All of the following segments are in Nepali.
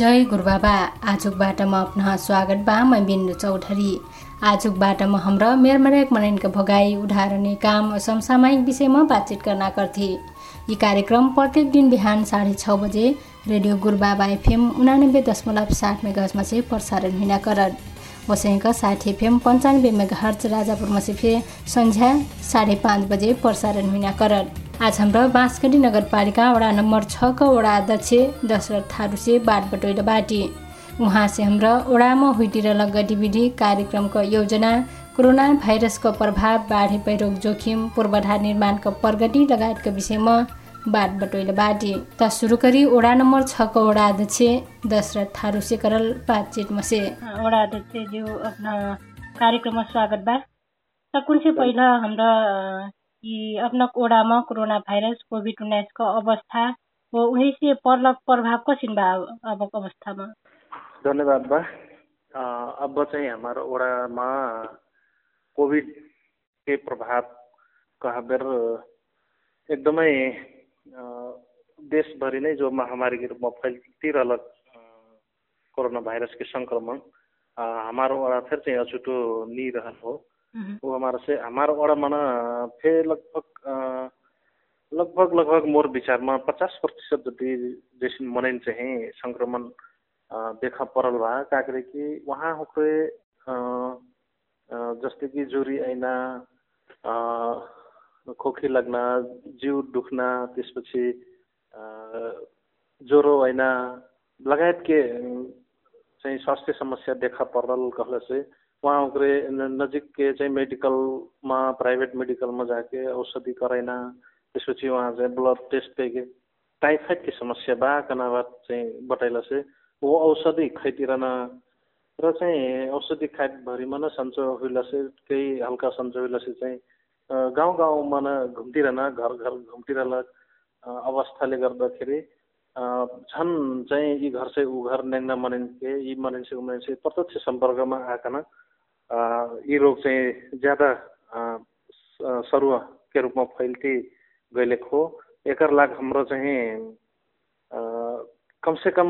जय गुरुबाबा। आजुक बाटामा अपना स्वागत बा मैं बिन्दु चौधरी। आजुक बाटामा हाम्रो मेरमरेक मनैनका भगाई उदाहरण काम समसामयिक विषयमा बातचित करना करथे यी कार्यक्रम प्रत्येक दिन बिहान साढे छ बजे रेडियो गुरुबाबा एफएम उनानब्बे दशमलव सात मेगाहजमा चाहिँ प्रसारण हुना करत वसैका साठ एफएम पन्चानब्बे मेगाहर्च राजापुरमा से फिर सन्ध्या साढे पाँच बजे प्रसारण हुना करत आज हाम्रो बाँसगढी नगरपालिका वडा नम्बर छको वडा अध्यक्ष दशरथ थारूसे बाट बटोइल बाटी। उहाँ से हाम्रो वडामा हुइटिरल गतिविधि कार्यक्रमको योजना कोरोना भाइरसको प्रभाव बाढी पहिरो जोखिम पूर्वाधार निर्माणको प्रगति लगायतका विषयमा बाट बटोइल बाटी। त सुरु करी वडा नम्बर छको वडा अध्यक्ष दशरथ थारू से करल बातचीत मसे। वडा अध्यक्ष जो अपना कार्यक्रममा स्वागत बा। त कुन चाहिँ पहिला हाम्रो कि अपना ओडामा कोरोना भाइरस कोभिड उन्नाइसको अवस्था हो। उही से पर्लक प्रभाव कसिन बा अबको अवस्थामा। धन्यवाद बा। अब चाहिँ हाम्रो ओडामा कोभिड के प्रभाव कहबेर एकदमै देशभरि नै जो महामारी के रूपमा फैलिरहल कोरोना भाइरस के संक्रमण हमारो वडा फिर चाहिँ अछुटो नी रहल हो। वो हमारा से हमारा वडा मना फिर लगभग लगभग लगभग मोर विचारमा पचास प्रतिशत जति जैसे मनैन चाहिँ संक्रमण देखा परल बा काकरे कि वहाँ होके जस्तै कि जुरी ऐना खोकी लाग्न जिउ दुख्न त्यसपछि ज्वरो ऐना लगायत के चाहिँ स्वास्थ्य समस्या देखा परल कहले से वहाँ नजिक चाहिँ मेडिकलमा प्राइवेट मेडिकलमा जाके औषधि कराइना त्यसपछि वहाँ चाहिँ ब्लड टेस्ट के टाइफाइड की समस्या बा कनाबाद चाहिँ बतैला से वो औषधि खैतिरन र चाहिँ औषधि खाइभरिमा न सन्चो हुइला केही हल्का सन्चो हुइला चाहिँ गाउँ गाउँमा न घुम्टिरहन घर घर घुम्टिरहल अवस्थाले गर्दाखेरि झन् चाहिँ यी घर से ऊ घर नेङ्न मनिन्के यी मनिन्से ऊ मनिन्से प्रत्यक्ष सम्पर्कमा आकन यी रोग चाहिँ ज्यादा सरुवा के रूपमा फैल्ती गइलेको हो। एकर लाग हाम्रो चाहिँ कम से कम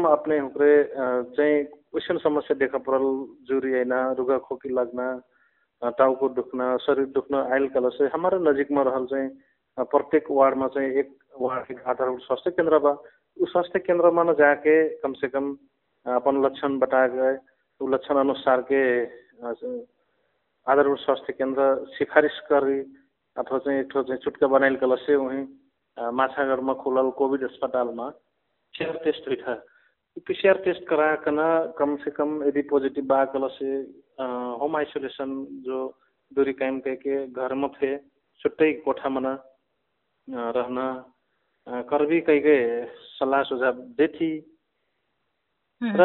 चाहिँ क्वेसन समस्या देखा परल जुरी होइन रुगा खोकी लाग्न टाउको दुख्न शरीर दुख्न आयल कल से हमारे नजिकमा रहल चाहिँ प्रत्येक वार्डमा चाहिँ एक वार्ड एक आधारभूत स्वास्थ्य केन्द्र बा। उस स्वास्थ्य केन्द्रमा न जाके कम कम अपन लक्षण बता गए उ लक्षण अनुसार के आधारभूत स्वास्थ्य केन्द्र सिफारिस करी अथवा चाहिँ एक ठो चाहिँ छुट्का बनाइल कल से वहीँ माछागढमा खुलल कोभिड अस्पतालमा पीसीआर टेस्ट था। पीसीआर टेस्ट कराकन कम से कम यदि पॉजिटिव बा होम आइसोलेशन जो दूरी कायम करके घर में थे छुट्टै कोठा मना रहना गए सल्लाह सुझाव देथी। र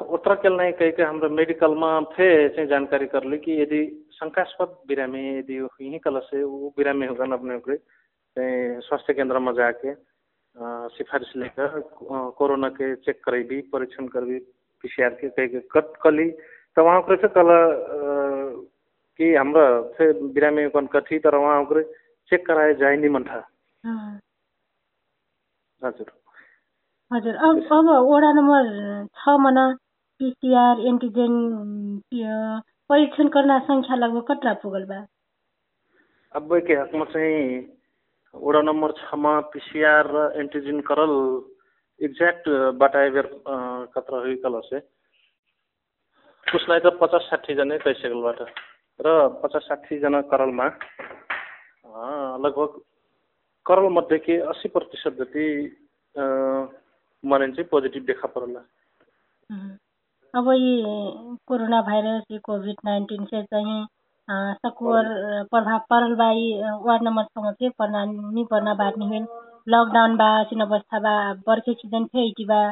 उत्र केल नै कई के हाम्रो मेडिकलमा फे चाहिँ जानकारी करली कि यदि शंकास्पद बिरामी यदि यहीं कल से वो बिरामी होगा अपने चाहिँ स्वास्थ्य केंद्र में जाके सिफारिश लेकर कोरोना के चेक करेबी परीक्षण करबी पीसीआर के कई के कट कली। तो वहाँ पर कल कि हाम्रो चाहिँ बिरामी कन कथी तर वहाँ चेक कराए जाए नि मन था हजुर। हजुर अब अब वडा नम्बर छ मना पिसिआर एन्टिजेन परीक्षण गर्न सङ्ख्या लगभग कत्रा पुगल बा? अब के हकमा चाहिँ वडा नम्बर छमा पिसिआर र एन्टिजेन करल एक्ज्याक्ट बताए बेर कत्र हुई कल से उसलाई त पचास साठीजना कैसेकलबाट र पचास साठीजना करलमा लगभग करल मध्ये के अस्सी प्रतिशत जति मरेन चाहिँ पोजिटिभ देखा परला। अब ये कोरोना भाइरस ये कोभिड नाइन्टीन से चाहिँ सकुवर प्रभाव परल बा वार्ड नम्बर छमा चाहिँ पर्ना नि पर्ना बात नि हुइन लकडाउन बा सिन अवस्था बा बर्खे सिजन इटी बा।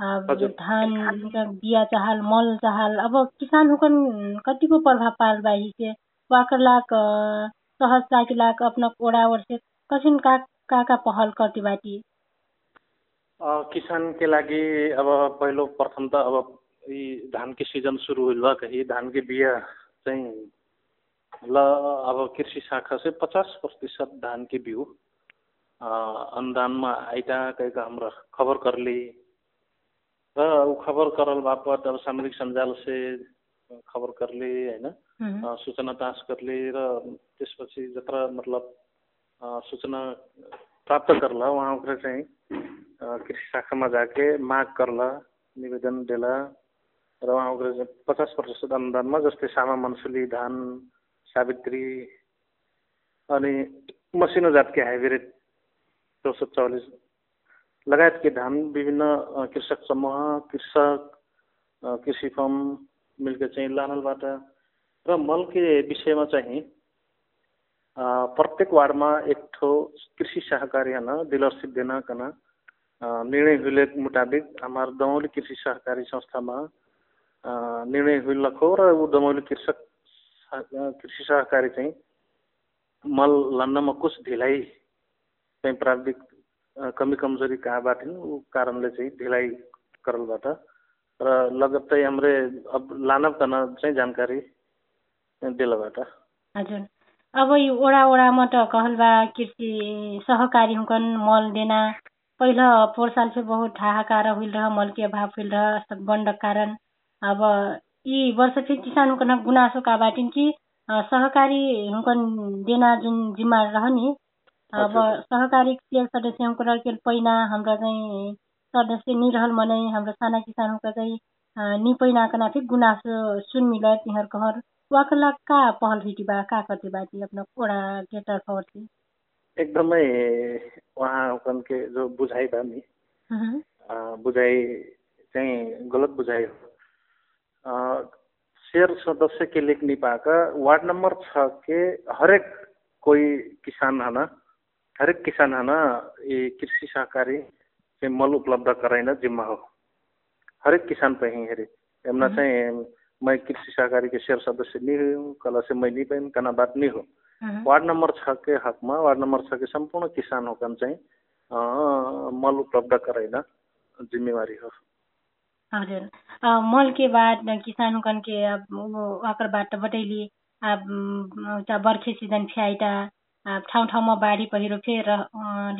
धान बिया चाहल मल चाहल अब किसान हुकन कतिको प्रभाव पार बा से वाकर लाख सहज लाख लाख अपना ओडा वर्ष कसिन का का का पहल करती बाटी? किसान के लागि अब पहिलो प्रथम त अब यी धान के सिजन सुरु हुइल बा कही धान के बिया चाहिँ ल अब कृषि शाखा से पचास प्रतिशत धान के बिउ अनुदानमा आइटा कहीं का हमरा खबर करली र ऊ खबर करल बापत अब सामाजिक सञ्जाल से खबर करले होइन सूचना तास करले र त्यसपछि जत्र मतलब सूचना प्राप्त करला वहाँ ओकरे चाहिँ कृषि शाखामा जाके माग करला निवेदन देला र ओकरे पचास प्रतिशत अनुदानमा जस्तै सामा मनसुली धान सावित्री अनि मसिनो जातके हाइब्रिड चौसठ चौवालिस लगायतके धान विभिन्न कृषक समूह कृषक कृषि फर्म मिलके चाहिँ लानलबाट र मलके विषयमा चाहिँ प्रत्येक वार्डमा एक ठो कृषि सहकारी हन डीलरशिप देना कना निर्णय हुए मुताबिक हमार दमौली कृषि सहकारी संस्थामा निर्णय हुई लखो र ऊ दमौली कृषक कृषि सहकारी चाहिँ मल लान्नमा कुछ ढिलाइ चाहिँ प्राविधिक कमी कमजोरी कहाँबाट ऊ कारणले चाहिँ ढिलाइ करलबाट र लगत्तै हाम्रै अब लानव तना चाहिँ जानकारी दिलबाट हजुर अब यो ओडा ओडामा त कहलबा कृषि सहकारी हुकन मल देना पहिला पोहोर साल से बहुत हाहाकार हुई रह मल के अभाव हुई रह गंडक कारण। अब यी वर्ष फिर किसान हुकन गुनासो का बाटिन कि सहकारी हुकन देना जुन जिम्मा रह नि अब सहकारी सदस्य के पहिना हाम्रो चाहिँ सदस्य नि रहल मनै हाम्रो साना किसानहरूको चाहिँ नि पहिनाकन फिर गुनासो सुन मिल तिहर कहर वाकला का पहल हिटी बा का करते बाटी अपना ओडा के तर्फ थी। एकदमै उहाँ के जो बुझाइ बा नि बुझाइ चाहिँ गलत बुझाइ हो। शेर सदस्य के लेख नहीं पाका वार्ड नंबर छ के हरेक कोई किसान है ना हरेक किसान है ना ये कृषि सहकारी से मल उपलब्ध कराइन जिम्मा हो। हरेक किसान पे ही हेरे। एमना चाहिँ मैं कृषि सहकारी के शेयर सदस्य नहीं हूँ कला से मैं नहीं पैन कना बात नहीं हो। वार्ड नंबर छ के हकमा वार्ड नंबर छ के संपूर्ण किसान होकन चाहिँ मल उपलब्ध कराइन जिम्मेवारी हो हजुर मल के बाद किसान होकन के अब वाकर बाट बटैली अब बर्खे सिजन फ्याइटा ठाउँ ठाउँमा बाढी पहिरो फेर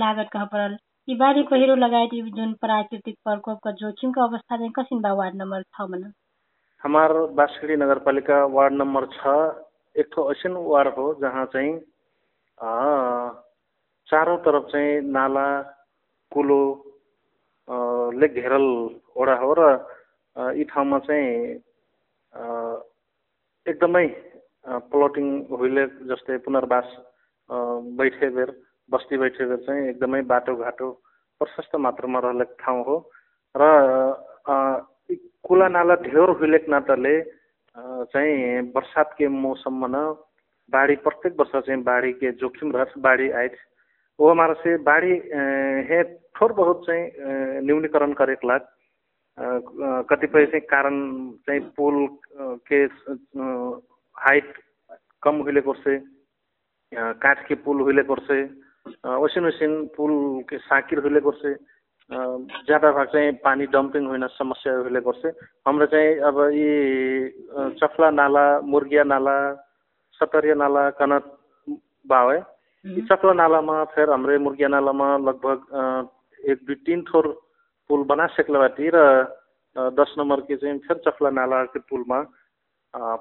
लागत कहाँ परल यी बाढी पहिरो लगायत जुन प्राकृतिक प्रकोपको जोखिमको अवस्था चाहिँ कसिन बा वार्ड नम्बर छ भन हमार बाँसखेडी नगरपालिका वार्ड नम्बर छ एक ठो ऐसन वार्ड हो जहाँ चाहिँ चारौँ तरफ चाहिँ नाला कुलो ले घेरल वडा हो र यी ठाउँमा चाहिँ एकदमै प्लटिङ हुइले जस्तै पुनर्वास बैठे बेर बस्ती बैठे बेर चाहिँ एकदमै बाटोघाटो प्रशस्त मात्रामा रहेको ठाउँ हो र कुला नाला ढेर हुइलेको नाताले चाहिँ बरसातको मौसममा न बाढी प्रत्येक वर्ष चाहिँ बाढीको जोखिम रह बाढी आए हमारा से बाढी हे थोर बहुत चाहिँ न्यूनीकरण करेको लाग। कतिपय चाहिँ कारण चाहिँ पुल के हाइट कम हुइले से काठ के पुल हुईले करसे ओसिन ओसिन पुल के साकिर हुईले करसे ज्यादा भाग चाहिँ पानी डम्पिङ होइन समस्या हुईले करसे हाम्रो चाहिँ अब यी चफला नाला मुर्गिया नाला सतरिया नाला कनत बावे यी चफला नालामा फेर हाम्रो मुर्गिया नालामा लगभग एक दुई तिन थोर पुल बना सकले बाटी र दस नम्बर के चाहिँ फेर चफला नाला के पुलमा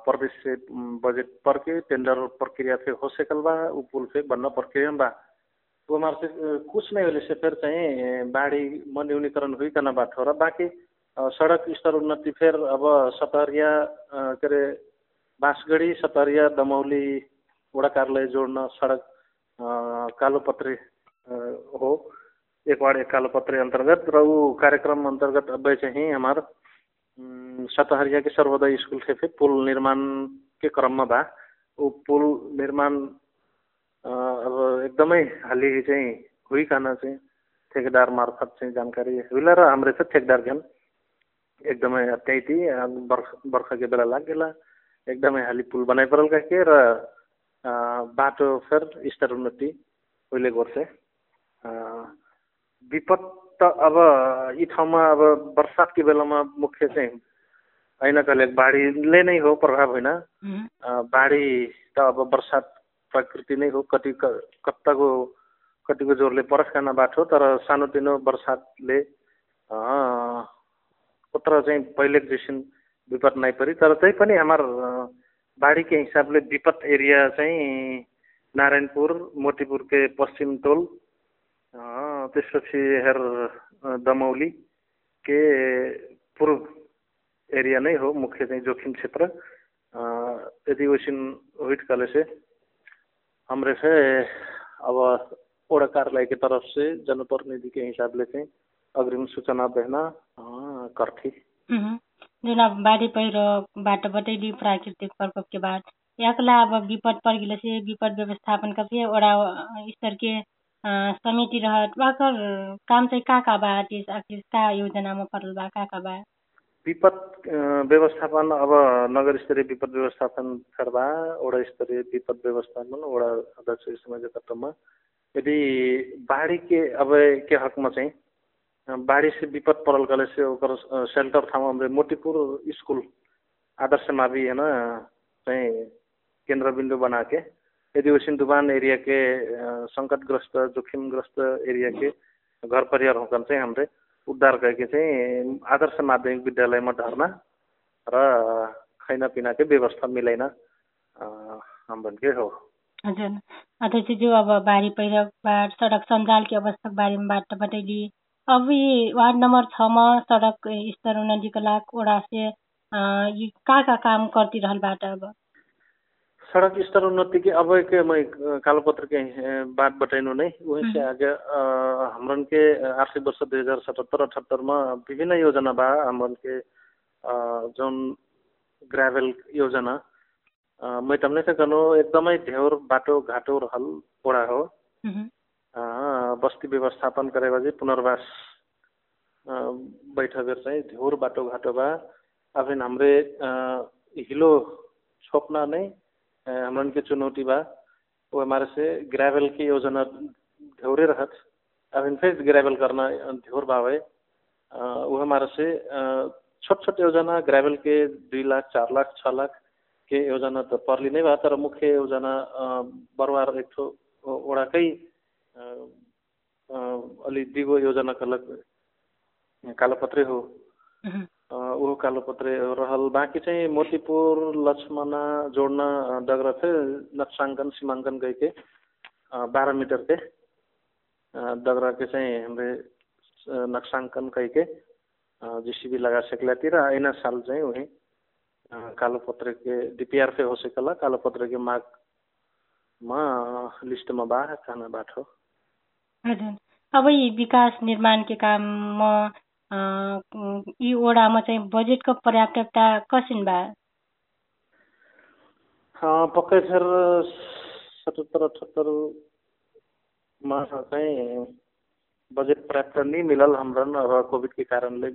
प्रदेश से बजट पर के टेंडर प्रक्रिया फिर हो सकल बा उ पुल फिर बनना प्रक्रिया बा। तो हमारे से कुछ फिर चाहिँ बाढी म न्यूनीकरण हुई करना बात हो र बाँकी सडक स्तर उन्नति फिर अब सतहरिया के अरे बाँसगढी सतहरिया दमौली वडा कार्यालय जोड्न सडक कालोपत्रे हो एक वार्ड एक कालोपत्रे अन्तर्गत र ऊ कार्यक्रम अन्तर्गत अब चाहिँ हाम्रो सतहरिया के सर्वोदय स्कुल थे फिर पुल निर्माण के क्रममा भए ऊ पुल निर्माण अब एकदमै हालि चाहिँ हुइकन चाहिँ ठेकेदार मार्फत चाहिँ जानकारी हुइला र हाम्रो चाहिँ ठेकेदार ज्ञान। एकदमै त्यही बर्ख बर्खाको बेला लागेला। एकदमै हालि पुल बनाइ परल के र बाटो फेर स्तर उन्नति उहिले गर्छ। विपद त अब यी ठाउँमा अब बर्सातको बेलामा मुख्य चाहिँ होइन कहिले बाढीले नै हो प्रभाव होइन। बाढी त अब बर्सात प्रकृति नै हो कति कत्ताको कतिको जोरले परस्काना बाटो तर सानोतिनो बर्सातले उत्र चाहिँ पहिले जैसन विपद नै परि तर त्यही पनि हाम्रो बाढीकै हिसाबले विपद एरिया चाहिँ नारायणपुर मोतीपुरकै पश्चिम टोल त्यसपछि हेर दमौली के पूर्व एरिया नै हो मुख्य चाहिँ जोखिम क्षेत्र यदि वैसिन हुइट कले से हमरे अब ओडा कार्यालय की तरफ से जनप्रतिनिधि के हिसाब से अग्रिम सूचना देना करथी। जुन अब बाढी पहिरोबाट बटैली प्राकृतिक प्रकोप के बाद। याकला अब विपद पर गिले से विपद व्यवस्थापन का फिर ओडा स्तर समिति रहत। वाकर काम चाहिँ का का बा? आखिर का योजनामा परल बा? का का बा? विपद व्यवस्थापन अब नगर स्तरीय विपद व्यवस्थापन करवा वडा स्तरीय विपद व्यवस्थापन वडा अध्यक्ष समय नेतृत्वमा यदि बाढी के अब के हकमा चाहिँ बाढी से विपद परल गले से ओकर सेल्टर ठाउँमा हाम्रो मोतीपुर स्कुल आदर्श मावि होइन चाहिँ केन्द्रबिन्दु बना के यदि वो सिन्धुबान एरिया के सङ्कटग्रस्त जोखिमग्रस्त एरिया के घर परिवार चाहिँ हाम्रो उद्धार गरेको चाहिँ आदर्श माध्यमिक विद्यालयमा धर्ना र खानापिनाकै व्यवस्था मिलाइन भन्के हो। हजुर। अध्यक्षज्यू अब बाढी पहिरोबाट सडक सञ्जाल अवस्था बारेमा बताइली अब वार्ड नंबर छमा सडक स्तर उन्नतिको लागि ओडा से ये का का काम करती रहल बाट अब? सड़क स्तर उन्नति के अब के मैं कालोपत्र के बात बताइनु नै। वहीं से आगे हमरन के आर्थिक वर्ष दुई हजार सतहत्तर अठहत्तरमा विभिन्न योजना बा। हमरन के जुन ग्राभेल योजना मैं तमने से कनो एकदमै धेर बाटो घाटो रहल ओडा हो। बस्ती व्यवस्थापन गरेपछि पुनर्वास बैठक चाहिँ धेर बाटो घाटो बा। अब हाम्रे हिलो छोप्न नै के चुनौती बा। वो हमारे से ग्रेवल की योजना ध्योरे रहत। अब इनफेक्ट ग्रेवल करना ध्योर बावे। वो हमारे से छोट छोट योजना ग्रेवल के दुई लाख चार लाख छ लाख के योजना त पर्ली नै भयो तर मुख्य योजना बरवार एक ठो वडाकै अलि दिगो योजनाका लागि कालोपत्रे हो। ऊ कालोपत्रे रहल। बाँकी चाहिँ मोतीपुर लक्ष्मणा जोड्न डगरा थियो नक्साङ्कन सीमाङ्कन गइके बाह्र मिटर के चाहिँ हाम्रो नक्साङ्कन कहिके जिसिबी लगा सकलातिर। ऐना साल चाहिँ उही कालोपत्रे के डिपिआर हो सकला कालोपत्रे के मागमा लिस्टमा बा खाना बाटो हजुर। अब विकास निर्माण के काममा यी ओडामा चाहिँ बजेटको पर्याप्तता कसिन बा? पक्कै फेर सतहत्तर अठहत्तरमा चाहिँ बजेट पर्याप्त नै मिलल हाम्रो र कोभिडकै कारणले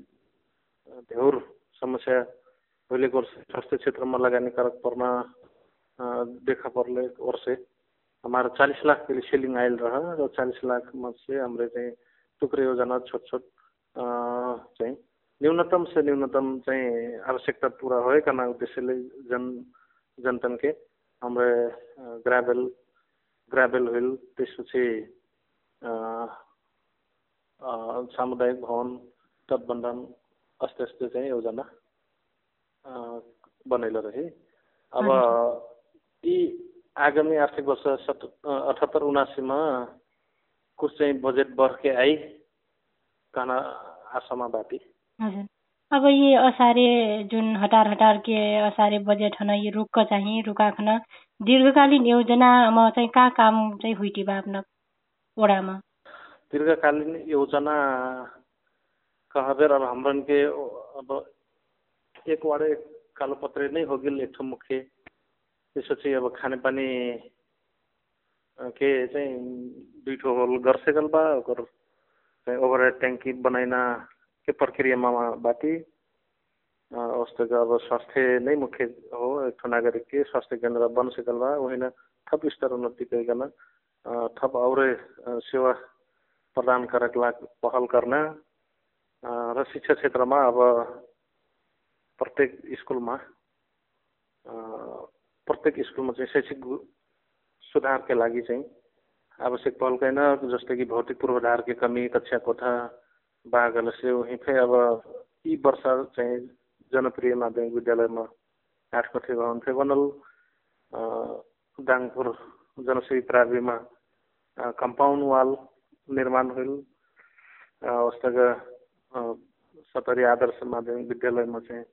धेर समस्या भइले वर्ष स्वास्थ्य क्षेत्रमा लगानी कारक पर्न देखा पर्ले वर्षे। हमारा चालीस लाख के लिए सेलिंग आयल रहा र चालीस लाखमा चाहिँ हाम्रो चाहिँ टुक्रे योजना छोट छोट चाहिँ न्यूनतम से न्यूनतम चाहिँ आवश्यकता पूरा होएका उद्देश्यले जन जनतनके हाम्रो ग्राभेल ग्राभेल हुइल त्यसपछि सामुदायिक भवन तटबन्धन अस्ते अस्ते चाहिँ योजना बनैलो रहे। अब यी आगामी आर्थिक वर्ष सत अठहत्तर उनासीमा कुछ चाहिँ बजेट बर्के आई कहना आशामा बाटी अब ये असारे जुन हटार हटार के असारे बजेट हन ये रुख चाहिँ रुका खन दीर्घकालीन योजनामा चाहिँ कहाँ काम चाहिँ हुइटी बा आफ्ना ओडामा दीर्घकालीन योजना कहबेर अब हाम्रो के अब एक वाडे कालोपत्रे नै हो गेल एक मुख्य। त्यसपछि अब खानेपानी के चाहिँ दुई ठो होल गर्सेगल बा ओकर ओभरहेड ट्याङ्की बनाइन प्रक्रियामा बाटी अवस्थाको अब स्वास्थ्य नै मुख्य हो एक नागरिक के स्वास्थ्य केन्द्र बन सकल बा वहीं थप स्तर उन्नति गरिकन थप और सेवा प्रदान करक पहल गर्न र शिक्षा क्षेत्रमा अब प्रत्येक स्कुलमा प्रत्येक स्कुलमा चाहिँ शैक्षिक सुधारका लागि चाहिँ आवश्यक पहल कैन जस्तै कि भौतिक पूर्वाधार की कमी कक्षा कोठा वहीं पे अब यी वर्ष चाहिँ जनप्रिय माध्यमिक विद्यालयमा आठ कठे भवन थे बनल दाङपुर जनसेवी प्राविमा कम्पाउन्ड वाल निर्माण हुल उसका सतरी आदर्श माध्यमिक विद्यालयमा चाहिँ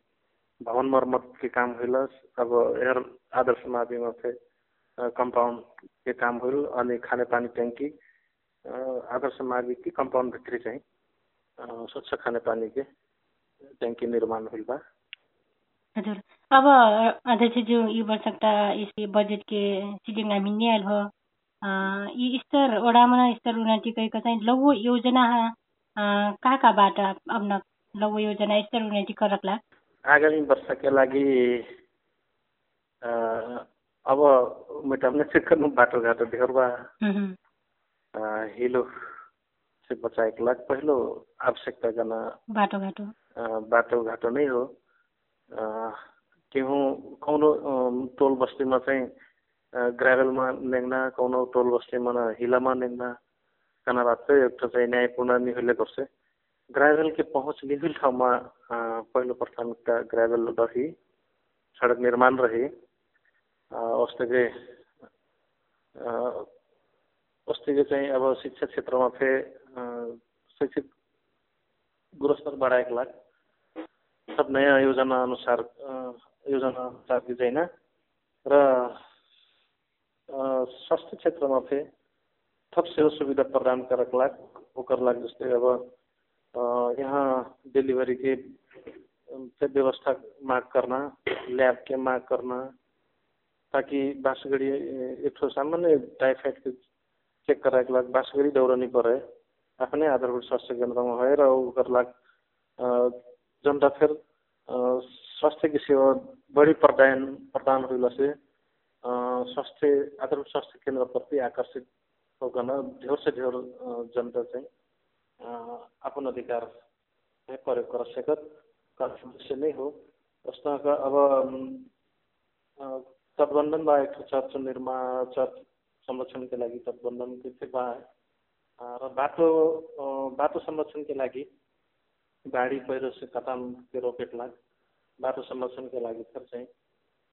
भवन मर्मत के काम हुल अब एयर आदर्श माध्यमिक से कम्पाउन्ड के काम हुल अनि खानेपानी ट्याङ्की आदर्श माध्यमिक की कम्पाउन्ड भित्री चाहिँ स्वच्छ खानेपानी के ट्याङ्की निर्माण हुल बा हजुर। अब अध्यक्षज्यू यी वर्षका यसले बजेट के सिलिङ हामी न्यायल हो यी स्तर ओडामा स्तर उन्नति गएको चाहिँ लघु योजना कहाँ कहाँबाट अपना लघु योजना स्तर उन्नति करकला? आगामी वर्षका लागि अब मेटाउने चाहिँ बाटोघाटो बा हिलो से बचाएको लाग पहिलो आवश्यकता जना बाटोघाटो बाटोघाटो नै हो। केहूँ कौनो टोल बस्तीमा चाहिँ ग्राभेलमा नेङ्ना कौनो टोल बस्तीमा हिलामा नेङ्ना कना बात चाहिँ एउटा चाहिँ न्यायपूर्ण निहुले गर्छ। ग्राभेल के पहुँच निहुल ठाउँमा पहिलो प्राथमिकता ग्राभेल रही सडक निर्माण रही। उसले उसले अब शिक्षा क्षेत्रमा फेरि शैक्षिक गुणस्तर बढाएको लाग सब नयाँ योजना अनुसार योजना अनुसार चाहिँ र स्वास्थ्य क्षेत्रमा फेरि थप सेवा सुविधा प्रदान करक लाग, ओकर लाग अब यहाँ डिलीवरी के व्यवस्था माग करना लैब के माग करना ताकि बाँसगढ़ी एक ठो सामान्य टाइफाइड चेक कराएके लाग बाँसगढ़ी दौड़नी पड़े अपने आधारभूत स्वास्थ्य केंद्र में है ओकर लाग जनता फिर स्वास्थ्य सेवा बड़ी प्रदान प्रदान होला से स्वास्थ्य आधारभूत स्वास्थ्य केंद्र प्रति आकर्षित होकर ढेर से ढेर जनता चाहिँ अपन अधिकार प्रयोग कर सकत का नहीं हो। उसका अब तटबन्धन बा एक चर्च निर्माण चर्च संरक्षण के लागि तटबन्धन के चाहिँ र बाटो बाटो संरक्षण के लागि बाढी पहिरो से कटान के रोकेट लाग बाटो संरक्षण के लागि फिर चाहिँ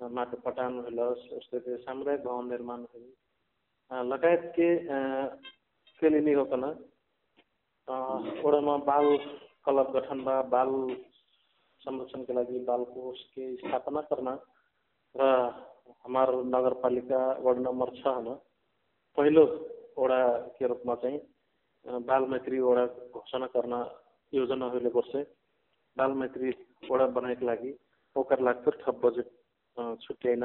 माटो पटान होल उसले सामुदायिक भवन निर्माण होल लगायत के होकन ओडामा बाल क्लब गठन बा बाल संरक्षण के लागि बाल कोष के स्थापना करना र हमारो नगरपालिका वार्ड नम्बर छमा पहिलो वडा के रूपमा चाहिँ बाल मैत्री वडा घोषणा गर्न योजना अहिले बाल मैत्री वडा बनाएको लागि ओकर लाग्छ थप बजेट छुट्याइन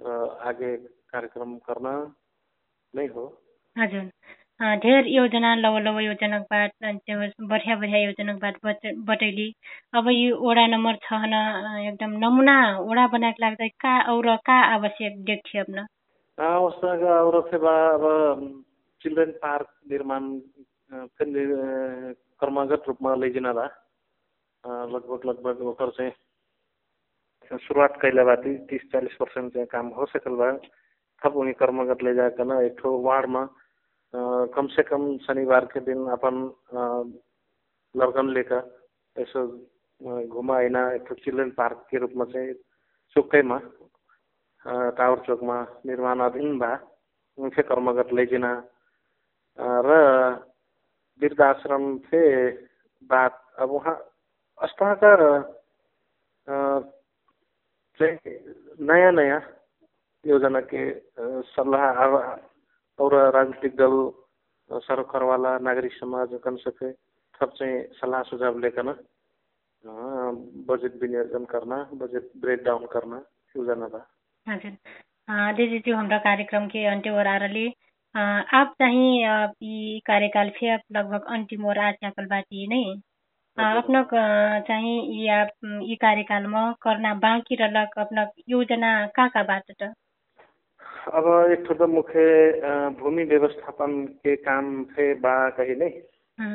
र आगे कार्यक्रम गर्न नै हो। हजुर। ढेर योजना लव लव योजनाको बाद बढ़िया बढ़िया योजनाको बाद बटैली। अब यो वडा नम्बर छ न एकदम नमुना वडा बनाएको लाग्दा का और का आवश्यक देखिए अपना उसका और सेवा अब चिल्ड्रेन पार्क निर्माण क्रमागत रूपमा लैजिन लगभग लगभग ओकर चाहिँ सुरुवात कैले बा तिस चालीस पर्सेंट चाहिँ काम हो सकल बा थप उन्हीं कर्मगत ले जाकर एक ठो वार्डमा कम से कम शनिवार के दिन अपन लड़कन लेकर यसो घुमाइन एक चिल्ड्रेन पार्क के रूपमा चाहिँ चोकैमा टावर चोकमा निर्माणाधीन बा। मुख्य कर्मगत लैजिन र वृद्धाश्रम थे बात अब वहाँ अस्पताल चाहिँ नयाँ नयाँ योजना के सल्लाह और राजनीतिक दल सरकारवाला नागरिक समाज कन सके थप चाहिँ सल्लाह सुझाव लेकर बजेट विनियोजन करना बजेट ब्रेक डाउन करना योजना हजुर दिदीज्यू हाम्रो कार्यक्रम के अन्त्य ओर आरले आप चाहिँ यी कार्यकाल फेर लगभग अन्तिम ओर आच्याकल बाटी नै। अपना चाहिँ यी कार्यकालमा करना बाँकी रहलक अपना योजना का का बात त? अब एक तो मुख्य भूमि व्यवस्थापन के काम थे बा कहीं नहीं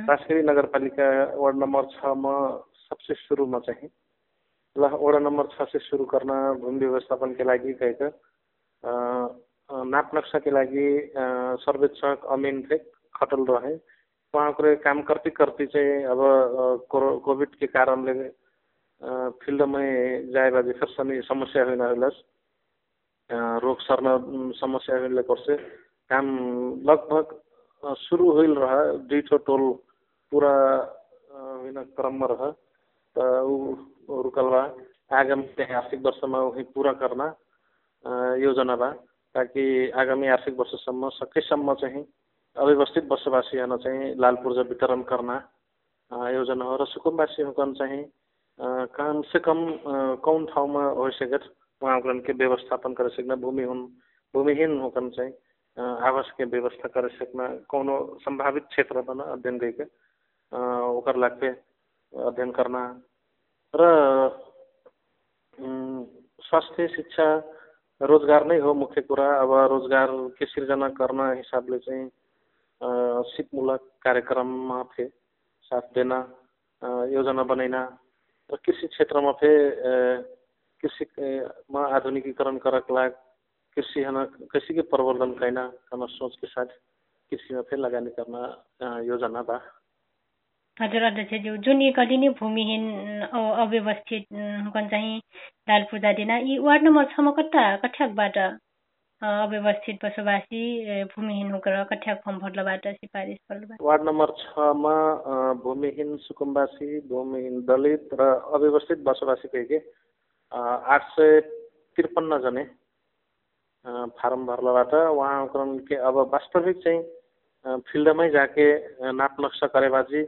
बाँसगढ़ी नगरपालिका वार्ड नंबर छ में सबसे शुरू में चाहिए ल वार्ड नंबर छ से शुरू करना भूमि व्यवस्थापन के लागि कहेका नाप नक्शा के लागि सर्वेक्षक अमीन थे खटल रहे। उहाँको काम करते करते चाहिँ अब कोभिड के कारणले फिल्डमै जाए बाजी फेरि समस्या होइन होइलस् रोग सर्न समस्या पर्से काम लगभग सुरु होइल रह दुईठो टोल पुरा होइन क्रममा रह। त ऊ रुकल बा आगामी आर्थिक वर्षमा वही पुरा गर्न योजना बा। ताकि आगामी आर्थिक वर्षसम्म सकेसम्म चाहिँ अव्यवस्थित बसोबासीहरूलाई चाहिँ लाल पूर्जा वितरण गर्न योजना हो। र सुकुम्बासीहरू चाहिँ कम कम कौन ठाउँमा होइसकेर उहाँको के व्यवस्थापन गरिसक्न भूमिहीन भूमिहीन होकन चाहिँ आवास के व्यवस्था गरिसक्न कौनो संभावित क्षेत्रमा अध्ययन गइके ओकर लाग्के अध्ययन करना र स्वास्थ्य शिक्षा रोजगार नै हो मुख्य कुरा अब रोजगार के सिर्जना गर्न हिसाबले चाहिँ सिपमूलक कार्यक्रममा फे साथ देन योजना बनाइना र कृषि क्षेत्रमा फे कृषिमा आधुनिकीकरण करक लाग कृषि हन कृषि के प्रवर्धन कैना कन सोच के साथ कृषिमा फे लगानी गर्न योजना बा। हजुर अध्यक्षज्यू जुन एक अलि नै भूमिहीन अव्यवस्थित चाहिँ दाल पूजा दिन यी वार्ड नम्बर छमा कता कठ्याकबाट अव्यवस्थित बसोबासी भूमिहीन होकर कठ्याक फर्म भर्लबाट सिफारिस गर्नुभयो वार्ड नम्बर छमा भूमिहीन सुकुम्बासी भूमिहीन दलित र अव्यवस्थित बसोबासी कहिके आठ सय त्रिपन्न जने फारम भर्लबाट उहाँको के अब वास्तविक चाहिँ फिल्डमै जाके नाप नक्सा करेबाजी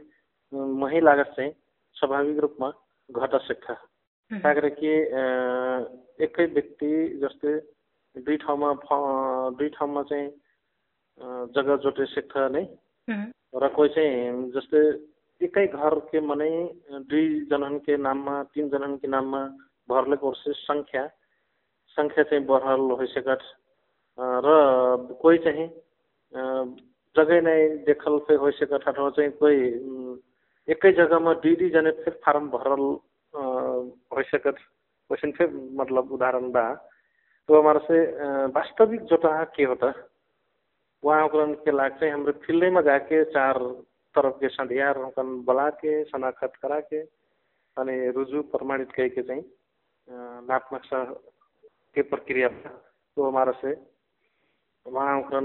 मही लागत चाहिँ स्वाभाविक रूपमा घट सक्छ कि एकै व्यक्ति जस्तै दुई ठाउँमा दुई ठाउँमा चाहिँ जग्गा जोटे सेक्टर नै र कोही चाहिँ जस्तै एकै घर के मनै दुईजनन के नाममा तिनजनन के नाममा भरले कोर्सेस सङ्ख्या सङ्ख्या चाहिँ बढल होइसकट र कोही चाहिँ जग्गै नै देखल फे होइसकट अथवा चाहिँ कोही एकै जग्गामा दुई दुईजना फेरि फारम भरल होइसकट क्वेसन फेरि मतलब उदाहरण बा तो हमारे से वास्तविक जो के होता? वहाँ के लागते हाम्रो फिल्डैमा जाके चार तरफ के संधियार बोला के शनाखत करा के अनि रुजु प्रमाणित कह के चाहिँ नाप नक्शा के प्रक्रिया तो हमारा से वहाँ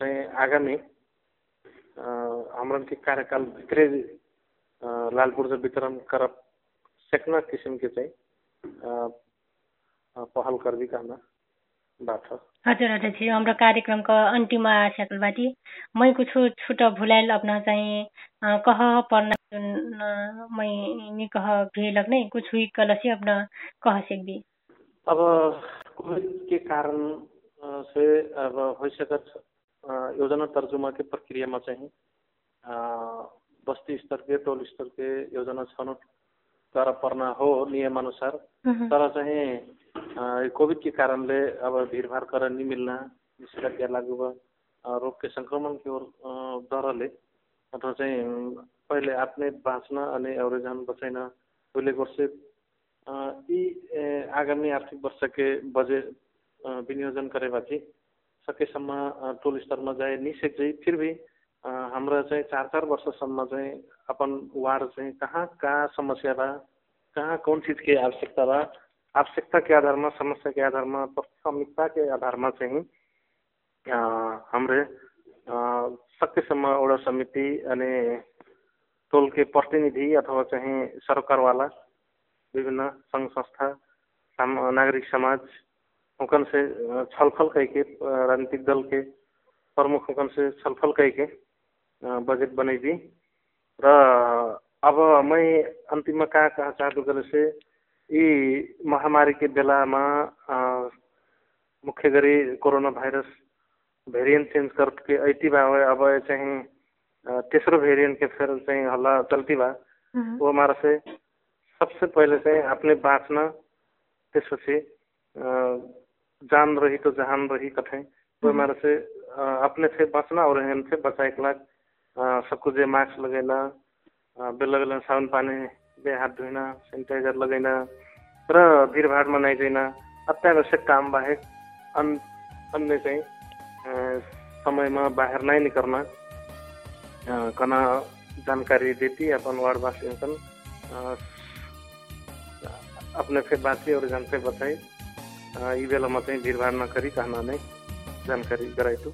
चाहिँ आगामी हाम्रो के कार्यकाल भित्रै लाल पूर्जा वितरण कर सेक्न किसिमके चाहिँ पहल करबी कहना बात हो हजुर अध्यक्ष हाम्रो कार्यक्रमको अन्तिममा आइसकेबाट मै कुछ छुट भुलाइल अपना चाहिँ कह पर्न मै नि कह भेलक नै कुछ हुई कलसी अपना कह सकबी अब कोविड के कारण से अब होइसकत योजना तर्जुमा के प्रक्रियामा चाहिँ बस्ती स्तर के टोल स्तर के योजना छनौट तर पर्न हो नियम अनुसार तर चाहिँ कोभिड के कारणले अब भिडभाड कर नहीं मिलना निषेधाज्ञा लागू भयो रोग के संक्रमण की डरले अथवा चाहिँ पहिले आफ्नै बाँच्न अनि अरूजना बचाइन उसले वर्ष यी आगामी आर्थिक वर्ष के बजेट विनियोजन गरेपछि सकेसम्म टोल स्तरमा जाए निषेक चाहिँ फिर भी हाम्रो चाहिँ चार चार वर्षसम्म चाहिँ अपन वार्ड चाहिँ कहाँ कहाँ समस्या बा कहाँ कौन चीज की आवश्यकता बा आवश्यकता के आधारमा समस्या के आधारमा प्राथमिकता के आधारमा चाहिँ हाम्रे सकेसम्म एउटा समिति अनि टोल के प्रतिनिधि अथवा चाहिँ सरकारवाला विभिन्न सङ्घ संस्था नागरिक समाज हुकन से छलफल करके राजनीतिक दल के प्रमुख हुकन से छलफल करके बजेट बनाइदी। र अब मैं अन्तिममा कहाँ कहाँ चाहतो गरेँ से यी महामारीको बेलामा मुख्य गरी कोरोना भाइरस भेरिएन्ट चेन्ज करके ऐति अब चाहिँ तेस्रो भेरिएंट के फिर चाहिँ हल्ला चल्ती बा। वो हमारा से सबसे पहले चाहिँ अपने बाँच्न त्यसपछि जान रही तो जहान रही कठै वो हमारे से अपने से बचना और से बचाए के लाग सबको जे मास्क लगेना बेला बेला साबुन पानी बे हात धोइन सेनिटाइजर लगाइन र भिडभाडमा नैजाइन अत्यावश्यक काम बाहेक अन अन्य चाहिँ समयमा बाहिर नै निकल्न। कना जानकारी देती अपन वार्डवासी कन अपने से बातें और जन से बताई। ई बेला में भीड़भाड़ न करी कहना नहीं जानकारी गराई तो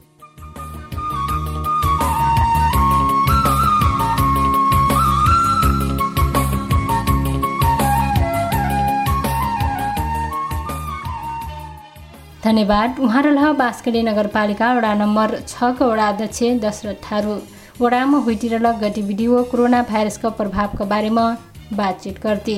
धन्यवाद। उहाँ रह बास्कडी नगरपालिका वडा नम्बर छको वडा अध्यक्ष दशरथ थारू। वडामा हुइटिरल गतिविधि कोरोना भाइरसको प्रभावको बारेमा बातचित गर्थे।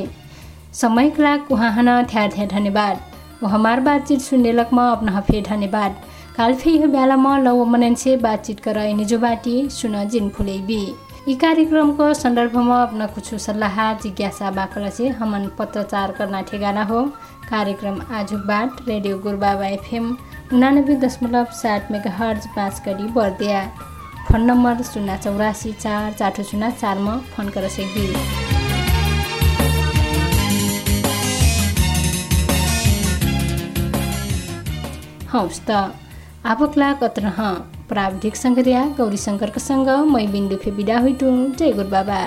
समयको लागि उहाँ हन थ्यार थ्या धन्यवाद। वो हमार बातचीत सुनेलकमा अपना फे धन्यवाद। कालफे यो बेलामा लौ मननसे बातचित कर निजो बाटी सुन जिन फुलेबी यी कार्यक्रमको सन्दर्भमा अपना कुछ सल्लाह जिज्ञासा बाकल से हमन पत्रचार करना ठेगाना हो। कार्यक्रम आजु बाट रेडियो गुरुबाबा एफएम उनानब्बे दशमलव सात मेगा हर्ज पाँच करी बर्दिया फोन नम्बर शून्य चौरासी चार चाठो शून्य चारमा फोन कर सकबी हौस् त आफकला कत्र प्राविधिक सङ्घर्या गौरी शङ्करको सँग मै बिन्दु फे बिदा हुइटु। जय गुरु बाबा